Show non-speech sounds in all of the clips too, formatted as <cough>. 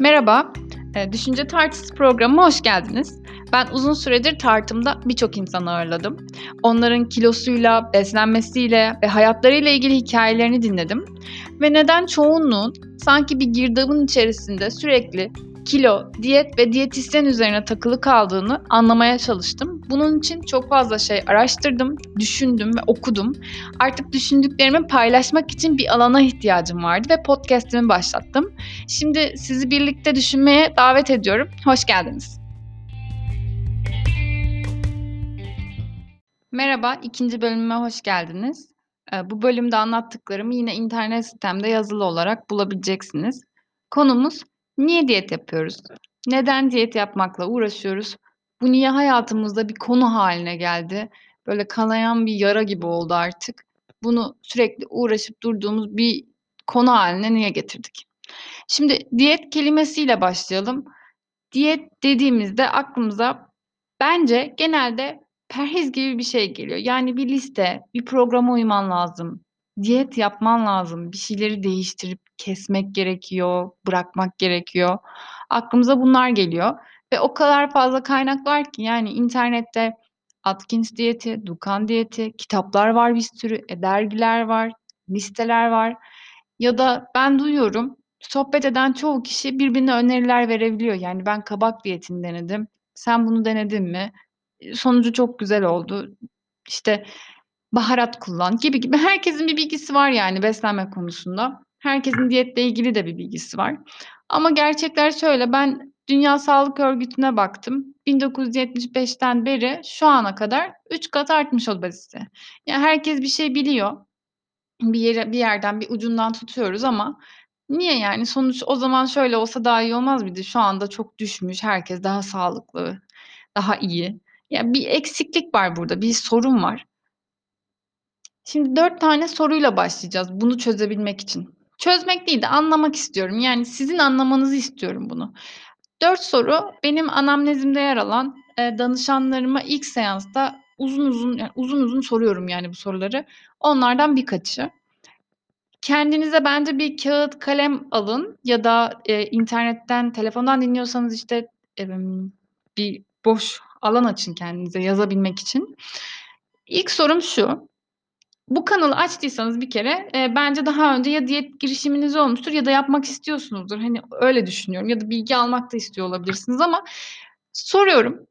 Merhaba, eee, Düşünce Tartısı programıma hoş geldiniz. Ben uzun süredir tartımda birçok insan ağırladım. Onların kilosuyla, beslenmesiyle ve hayatlarıyla ilgili hikâyelerini dinledim ve neden çoğunluğun sanki bir girdabın içerisinde sürekli kilo, diyet ve diyetisyen üzerine takılı kaldığını anlamaya çalıştım. Bunun için çok fazla şey araştırdım, düşündüm ve okudum. Artık düşündüklerimi paylaşmak için bir alana ihtiyacım vardı ve podcast'imi başlattım. Şimdi sizi birlikte düşünmeye davet ediyorum. Hoş geldiniz. Merhaba, ikinci bölümüme hoş geldiniz. Eee, bu bölümde anlattıklarımı yine internet sitemde yazılı olarak bulabileceksiniz. Konumuz niye diyet yapıyoruz? Neden diyet yapmakla uğraşıyoruz? Bu niye hayatımızda bir konu haline geldi? Böyle kanayan bir yara gibi oldu artık. Bunu sürekli uğraşıp durduğumuz bir konu haline niye getirdik? Şimdi diyet kelimesiyle başlayalım. Diyet dediğimizde aklımıza bence genelde perhiz gibi bir şey geliyor. Yani bir liste, bir programa uyman lazım. Diyet yapman lazım. Bir şeyleri değiştirip kesmek gerekiyor, bırakmak gerekiyor. Aklımıza bunlar geliyor ve o kadar fazla kaynak var ki yani internette Atkins diyeti, Dukan diyeti, kitaplar var bir sürü, e, dergiler var, listeler var ya da ben duyuyorum, sohbet eden çoğu kişi birbirine öneriler verebiliyor. Yani ben kabak diyetini denedim, sen bunu denedin mi? Eee, sonucu çok güzel oldu. İşte baharat kullan gibi gibi. <laughs> Herkesin bir bilgisi var yani beslenme konusunda. Herkesin diyetle ilgili de bir bilgisi var. Ama gerçekler şöyle, ben Dünya Sağlık Örgütü'ne baktım. 1975'ten beri şu ana kadar 3 kat artmış obezite. Ya herkes bir şey biliyor. Bir yere bir yerden bir ucundan tutuyoruz ama niye yani? Sonuç o zaman şöyle olsa daha iyi olmaz mıydı? Şu anda çok düşmüş, herkes daha sağlıklı, daha iyi. Ya bir eksiklik var burada, bir sorun var. Şimdi 4 tane soruyla başlayacağız bunu çözebilmek için. Çözmek değil de anlamak istiyorum. Yani sizin anlamanızı istiyorum bunu. 4 soru benim anamnezimde yer alan, eee, danışanlarıma ilk seansta uzun uzun, yani uzun uzun soruyorum yani bu soruları. Onlardan birkaçı. Kendinize bence bir kâğıt kalem alın ya da, eee, internetten, telefondan dinliyorsanız, işte, emm, bir boş alan açın kendinize yazabilmek için. İlk sorum şu: Bu kanalı açtıysanız bir kere, eee, bence daha önce ya diyet girişiminiz olmuştur ya da yapmak istiyorsunuzdur. Hani, öyle düşünüyorum ya da bilgi almak da istiyor olabilirsiniz ama soruyorum.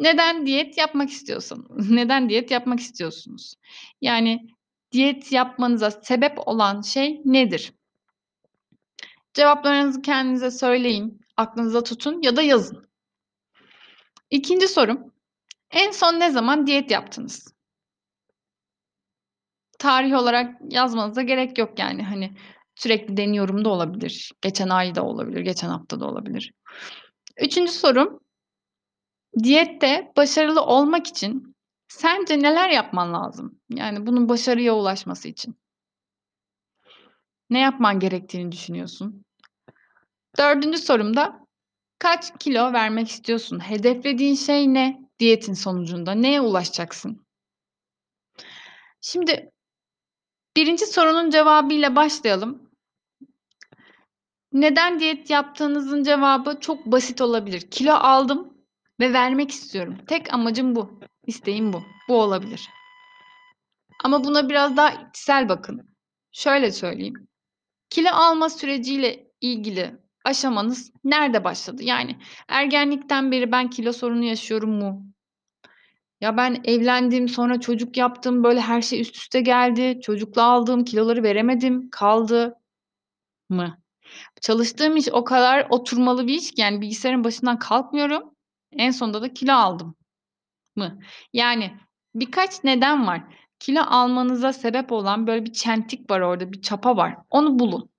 Neden diyet yapmak istiyorsan <laughs> neden diyet yapmak istiyorsunuz? Yani diyet yapmanıza sebep olan şey nedir? Cevaplarınızı kendinize söyleyin, aklınızda tutun ya da yazın. 2'nci sorum: En son ne zaman diyet yaptınız? Tarih olarak yazmanıza gerek yok yani, hani, sürekli deniyorum da olabilir, geçen ay da olabilir, geçen hafta da olabilir. 3'üncü sorum: Diyette başarılı olmak için sence neler yapman lazım? Yani bunun başarıya ulaşması için. Ne yapman gerektiğini düşünüyorsun? 4'üncü sorum da kaç kilo vermek istiyorsun? Hedeflediğin şey ne diyetin sonucunda? Neye ulaşacaksın? Şimdi 1'inci sorunun cevabıyla başlayalım. Neden diyet yaptığınızın cevabı çok basit olabilir. Kilo aldım ve vermek istiyorum. Tek amacım bu, isteğim bu. Bu olabilir. Ama buna biraz daha içsel bakın. Şöyle söyleyeyim, kilo alma süreciyle ilgili aşamanız nerede başladı? Yani ergenlikten beri ben kilo sorunu yaşıyorum mu? Ya, ben evlendim, sonra çocuk yaptım, böyle her şey üst üste geldi, çocuklu aldığım kiloları veremedim, kaldı mı? Çalıştığım iş o kadar oturmalı bir iş ki yani bilgisayarın başından kalkmıyorum, en sonunda da kilo aldım mı? Yani birkaç neden var. Kilo almanıza sebep olan böyle bir çentik var orada, bir çapa var. Onu bulun.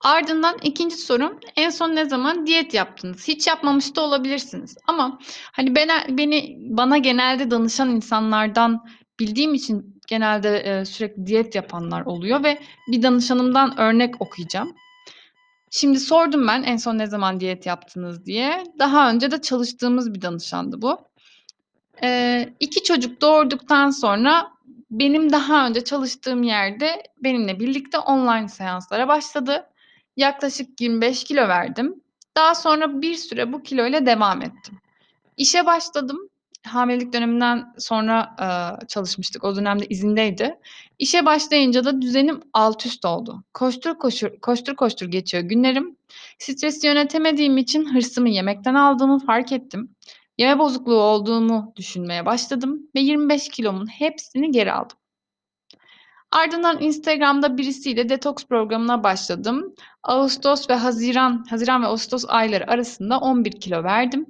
Ardından 2'nci sorum, en son ne zaman diyet yaptınız? Hiç yapmamış da olabilirsiniz ama hani bena beni bana genelde danışan insanlardan bildiğim için genelde, eee, sürekli diyet yapanlar oluyor ve bir danışanımdan örnek okuyacağım. Şimdi sordum ben en son ne zaman diyet yaptınız diye. Daha önce de çalıştığımız bir danışandı bu. Eee, 2 çocuk doğurduktan sonra benim daha önce çalıştığım yerde benimle birlikte online seanslara başladı. Yaklaşık 25 kilo verdim. Daha sonra bir süre bu kiloyla devam ettim. İşe başladım. Hamilelik döneminden sonra, eee, çalışmıştık. O dönemde izindeydi. İşe başlayınca da düzenim alt üst oldu. Koştur koşur koştur koştur geçiyor günlerim. Stresi yönetemediğim için hırsımı yemekten aldığımı fark ettim. Yeme bozukluğu olduğumu düşünmeye başladım ve 25 kilomun hepsini geri aldım. Ardından Instagram'da birisiyle detoks programına başladım. Ağustos ve haziran, haziran ve ağustos ayları arasında 11 kilo verdim.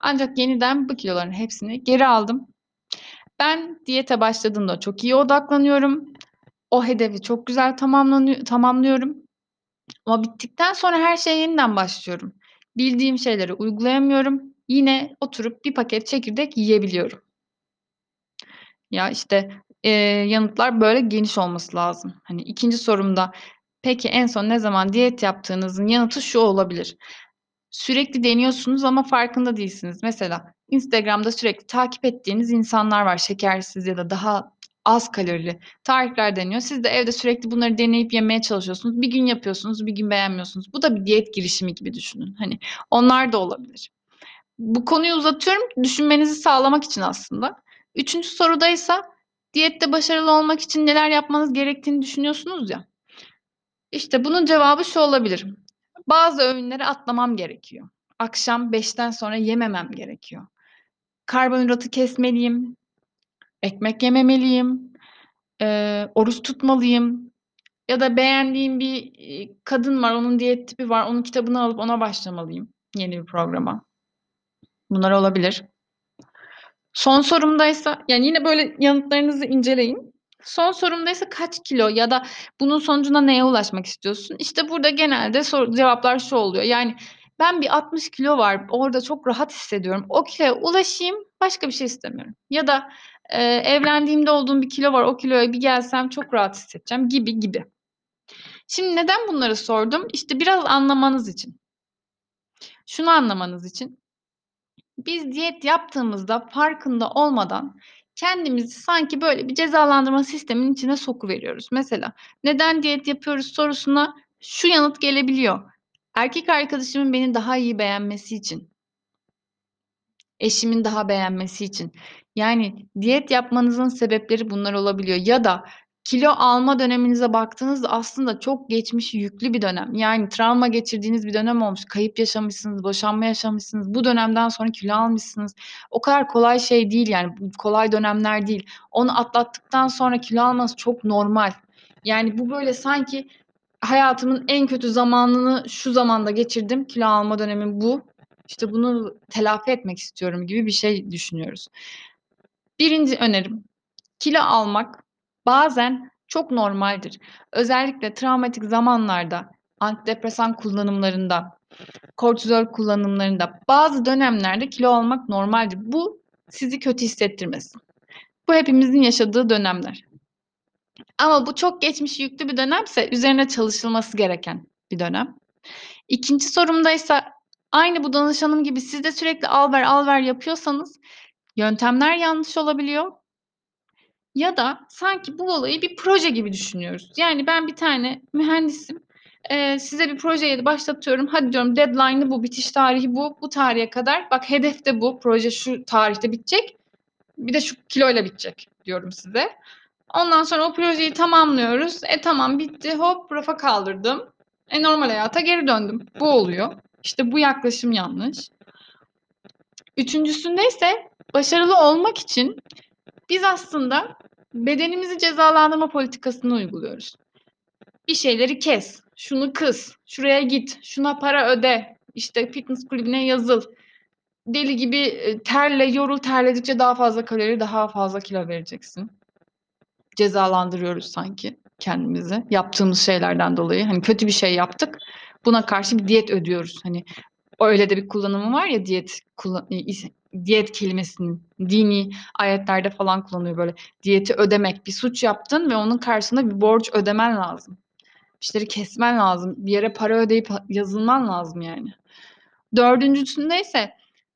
Ancak yeniden bu kiloların hepsini geri aldım. Ben diyete başladığımda çok iyi odaklanıyorum. O hedefi çok güzel tamamlıyorum. Ama bittikten sonra her şeye yeniden başlıyorum. Bildiğim şeyleri uygulayamıyorum. Yine oturup bir paket çekirdek yiyebiliyorum. Ya, işte, eee, yanıtlar böyle geniş olması lazım. Hani 2'nci sorumda, "Peki en son ne zaman diyet yaptığınız?"ın yanıtı şu olabilir: Sürekli deniyorsunuz ama farkında değilsiniz. Mesela Instagram'da sürekli takip ettiğiniz insanlar var, şekersiz ya da daha az kalorili tarifler deniyor. Siz de evde sürekli bunları deneyip yemeye çalışıyorsunuz. Bir gün yapıyorsunuz, bir gün beğenmiyorsunuz. Bu da bir diyet girişimi gibi düşünün. Hani onlar da olabilir. Bu konuyu uzatıyorum, düşünmenizi sağlamak için aslında. 3'üncü sorudaysa diyette başarılı olmak için neler yapmanız gerektiğini düşünüyorsunuz ya. İşte bunun cevabı şu olabilir: Bazı öğünleri atlamam gerekiyor. Akşam 5'ten sonra yememem gerekiyor. Karbonhidratı kesmeliyim, ekmek yememeliyim, eee, oruç tutmalıyım ya da beğendiğim bir, iii, kadın var, onun diyet tipi var, onun kitabını alıp ona başlamalıyım, yeni bir programa. Bunlar olabilir. Son sorumdaysa, yani yine böyle yanıtlarınızı inceleyin. Son sorumdaysa kaç kilo ya da bunun sonucunda neye ulaşmak istiyorsun? İşte burada genelde soru cevaplar şu oluyor: Yani ben bir 60 kilo var, orada çok rahat hissediyorum. O kiloya ulaşayım, başka bir şey istemiyorum. Ya da, eee, evlendiğimde olduğum bir kilo var, o kiloya bir gelsem çok rahat hissedeceğim gibi gibi. Şimdi neden bunları sordum? İşte biraz anlamanız için. Şunu anlamanız için: Biz diyet yaptığımızda farkında olmadan kendimizi sanki böyle bir cezalandırma sisteminin içine sokuveriyoruz. Mesela, "Neden diyet yapıyoruz?" sorusuna şu yanıt gelebiliyor: Erkek arkadaşımın beni daha iyi beğenmesi için. Eşimin daha beğenmesi için. Yani diyet yapmanızın sebepleri bunlar olabiliyor ya da kilo alma döneminize baktığınızda aslında çok geçmişi yüklü bir dönem. Yani travma geçirdiğiniz bir dönem olmuş. Kayıp yaşamışsınız, boşanma yaşamışsınız. Bu dönemden sonra kilo almışsınız. O kadar kolay şey değil yani, kolay dönemler değil. Onu atlattıktan sonra kilo almanız çok normal. Yani bu böyle sanki hayatımın en kötü zamanını şu zamanda geçirdim, kilo alma dönemim bu. İşte bunu telafi etmek istiyorum gibi bir şey düşünüyoruz. 1'inci önerim: Kilo almak bazen çok normaldir. Özellikle travmatik zamanlarda, antidepresan kullanımlarında, kortizol kullanımlarında, bazı dönemlerde kilo almak normaldir. Bu sizi kötü hissettirmesin. Bu hepimizin yaşadığı dönemler. Ama bu çok geçmişi yüklü bir dönemse üzerine çalışılması gereken bir dönem. 2'nci sorumdaysa aynı bu danışanım gibi siz de sürekli al ver, al ver yapıyorsanız yöntemler yanlış olabiliyor. Ya da sanki bu olayı bir proje gibi düşünüyoruz. Yani ben bir tane mühendisim, eee, size bir projeyi başlatıyorum. Hadi diyorum deadline'ı bu, bitiş tarihi bu, bu tarihe kadar. Bak hedef de bu, proje şu tarihte bitecek. Bir de şu kiloyla bitecek diyorum size. Ondan sonra o projeyi tamamlıyoruz. E, tamam bitti, hop rafa kaldırdım. E, normal hayata geri döndüm. Bu oluyor. İşte bu yaklaşım yanlış. 3'üncüsünde ise başarılı olmak için biz aslında bedenimizi cezalandırma politikasını uyguluyoruz. Bir şeyleri kes, şunu kıs, şuraya git, şuna para öde, işte fitness kulübüne yazıl, deli gibi, eee, terle, yorul, terledikçe daha fazla kalori, daha fazla kilo vereceksin. Cezalandırıyoruz sanki kendimizi yaptığımız şeylerden dolayı. Hani kötü bir şey yaptık, buna karşı bir diyet ödüyoruz. Hani öyle de bir kullanımı var ya diyet is diyet kelimesinin dini ayetlerde falan kullanılıyor böyle. Diyeti ödemek, bir suç yaptın ve onun karşısında bir borç ödemen lazım. Bir şeyleri kesmen lazım. Bir yere para ödeyip yazılman lazım yani. 4'üncüsünde ise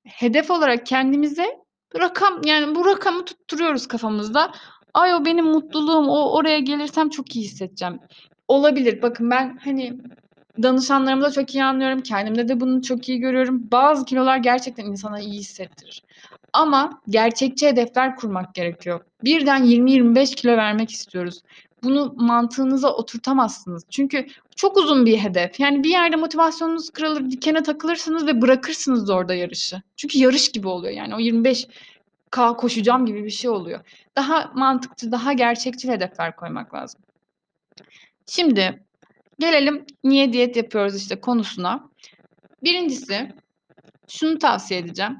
hedef olarak kendimize rakam, yani bu rakamı tutturuyoruz kafamızda. Ay o benim mutluluğum, o oraya gelirsem çok iyi hissedeceğim. Olabilir. Bakın ben hani danışanlarımı da çok iyi anlıyorum. Kendimde de bunu çok iyi görüyorum. Bazı kilolar gerçekten insana iyi hissettirir. Ama gerçekçi hedefler kurmak gerekiyor. Birden 20-25 kilo vermek istiyoruz. Bunu mantığınıza oturtamazsınız. Çünkü çok uzun bir hedef. Yani bir yerde motivasyonunuz kırılır, dikene takılırsınız ve bırakırsınız orada yarışı. Çünkü yarış gibi oluyor yani o 25K koşacağım gibi bir şey oluyor. Daha mantıklı, daha gerçekçi hedefler koymak lazım. Şimdi gelelim niye diyet yapıyoruz işte konusuna. Birincisi şunu tavsiye edeceğim.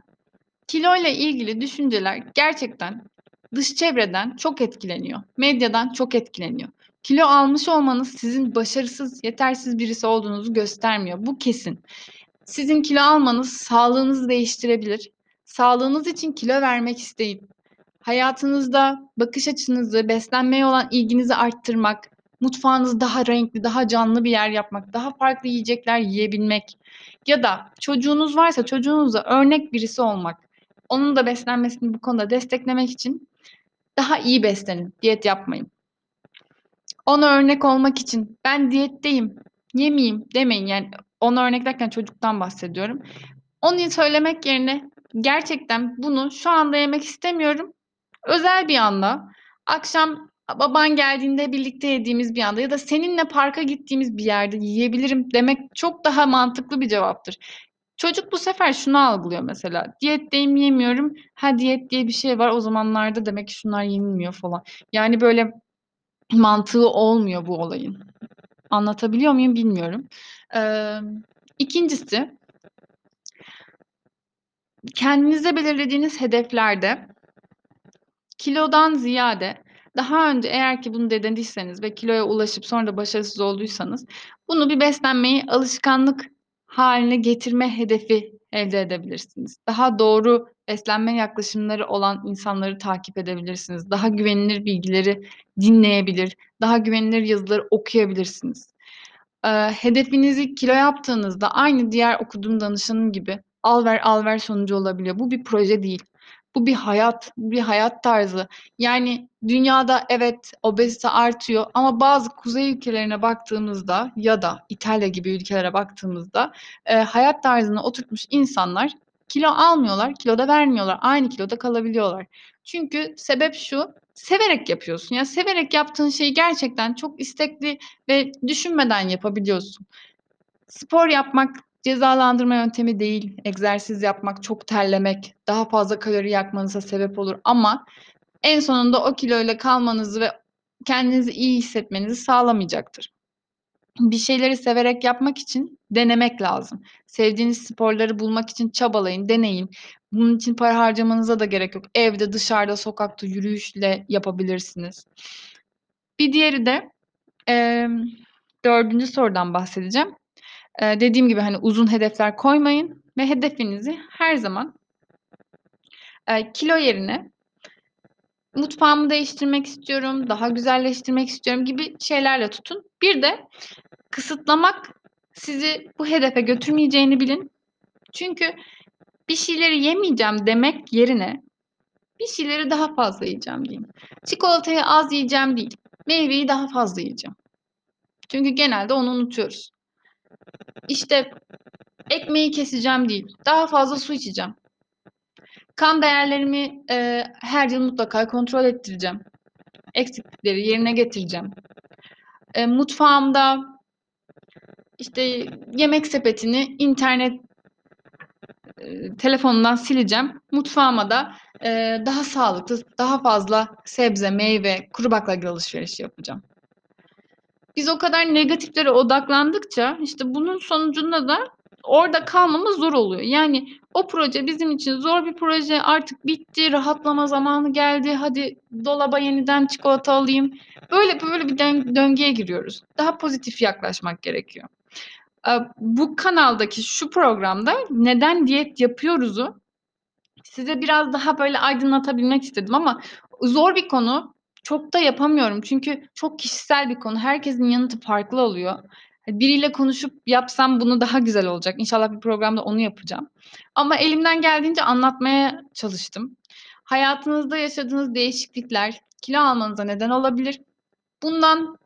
Kilo ile ilgili düşünceler gerçekten dış çevreden çok etkileniyor. Medyadan çok etkileniyor. Kilo almış olmanız sizin başarısız, yetersiz birisi olduğunuzu göstermiyor. Bu kesin. Sizin kilo almanız sağlığınızı değiştirebilir. Sağlığınız için kilo vermek isteyip hayatınızda bakış açınızı, beslenmeye olan ilginizi arttırmak, mutfağınızı daha renkli, daha canlı bir yer yapmak, daha farklı yiyecekler yiyebilmek ya da çocuğunuz varsa çocuğunuza örnek birisi olmak, onun da beslenmesini bu konuda desteklemek için daha iyi beslenin, diyet yapmayın. Ona örnek olmak için ben diyetteyim, yemeyeyim demeyin. Yani ona örnek derken çocuktan bahsediyorum. Onu söylemek yerine gerçekten bunu şu anda yemek istemiyorum. Özel bir anda, akşam baban geldiğinde birlikte yediğimiz bir anda ya da seninle parka gittiğimiz bir yerde yiyebilirim demek çok daha mantıklı bir cevaptır. Çocuk bu sefer şunu algılıyor mesela. Diyetteyim yemiyorum. Ha diyet diye bir şey var. O zamanlarda demek ki şunlar yenilmiyor falan. Yani böyle mantığı olmuyor bu olayın. Anlatabiliyor muyum bilmiyorum. Ee, ikincisi kendinize belirlediğiniz hedeflerde kilodan ziyade daha önce eğer ki bunu denediyseniz ve kiloya ulaşıp sonra da başarısız olduysanız bunu bir beslenmeyi alışkanlık haline getirme hedefi elde edebilirsiniz. Daha doğru beslenme yaklaşımları olan insanları takip edebilirsiniz. Daha güvenilir bilgileri dinleyebilir, daha güvenilir yazıları okuyabilirsiniz. Ee, hedefinizi kilo yaptığınızda aynı diğer okuduğum danışanım gibi al ver al ver sonucu olabiliyor. Bu bir proje değil. Bu bir hayat, bir hayat tarzı. Yani dünyada evet obezite artıyor ama bazı kuzey ülkelerine baktığımızda ya da İtalya gibi ülkelere baktığımızda e, hayat tarzını oturtmuş insanlar kilo almıyorlar, kilo da vermiyorlar. Aynı kiloda kalabiliyorlar. Çünkü sebep şu, severek yapıyorsun. Yani severek yaptığın şeyi gerçekten çok istekli ve düşünmeden yapabiliyorsun. Spor yapmak cezalandırma yöntemi değil. Egzersiz yapmak, çok terlemek, daha fazla kalori yakmanıza sebep olur ama en sonunda o kiloyla kalmanızı ve kendinizi iyi hissetmenizi sağlamayacaktır. Bir şeyleri severek yapmak için denemek lazım. Sevdiğiniz sporları bulmak için çabalayın, deneyin. Bunun için para harcamanıza da gerek yok. Evde, dışarıda, sokakta yürüyüşle yapabilirsiniz. Bir diğeri de e, dördüncü sorudan bahsedeceğim. E, dediğim gibi hani uzun hedefler koymayın ve hedefinizi her zaman e, kilo yerine mutfağımı değiştirmek istiyorum, daha güzelleştirmek istiyorum gibi şeylerle tutun. Bir de kısıtlamak sizi bu hedefe götürmeyeceğini bilin. Çünkü bir şeyleri yemeyeceğim demek yerine bir şeyleri daha fazla yiyeceğim diyeyim. Çikolatayı az yiyeceğim değil, meyveyi daha fazla yiyeceğim. Çünkü genelde onu unutuyoruz. İşte ekmeği keseceğim değil, daha fazla su içeceğim. Kan değerlerimi e, her yıl mutlaka kontrol ettireceğim. Eksiklikleri yerine getireceğim. E, mutfağımda işte yemek sepetini internet e, telefonundan sileceğim. Mutfağıma da e, daha sağlıklı, daha fazla sebze, meyve, kuru baklagil alışverişi yapacağım. Biz o kadar negatiflere odaklandıkça işte bunun sonucunda da orada kalmamız zor oluyor. Yani o proje bizim için zor bir proje. Artık bitti, rahatlama zamanı geldi. Hadi dolaba yeniden çikolata alayım. Böyle böyle bir döngüye giriyoruz. Daha pozitif yaklaşmak gerekiyor. Bu kanaldaki şu programda neden diyet yapıyoruzu size biraz daha böyle aydınlatabilmek istedim ama zor bir konu. Çok da yapamıyorum çünkü çok kişisel bir konu. Herkesin yanıtı farklı oluyor. Hani biriyle konuşup yapsam bunu daha güzel olacak. İnşallah bir programda onu yapacağım. Ama elimden geldiğince anlatmaya çalıştım. Hayatınızda yaşadığınız değişiklikler kilo almanıza neden olabilir. Bundan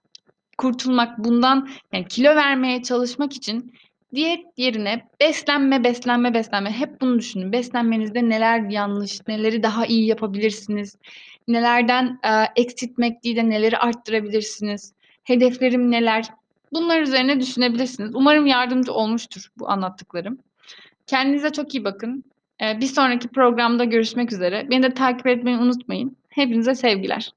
kurtulmak, bundan yani kilo vermeye çalışmak için diyet yerine beslenme, beslenme, beslenme hep bunu düşünün. Beslenmenizde neler yanlış, neleri daha iyi yapabilirsiniz, nelerden, eee, eksiltmek değil de neleri arttırabilirsiniz, hedeflerim neler? Bunlar üzerine düşünebilirsiniz. Umarım yardımcı olmuştur bu anlattıklarım. Kendinize çok iyi bakın. Eee, bir sonraki programda görüşmek üzere. Beni de takip etmeyi unutmayın. Hepinize sevgiler.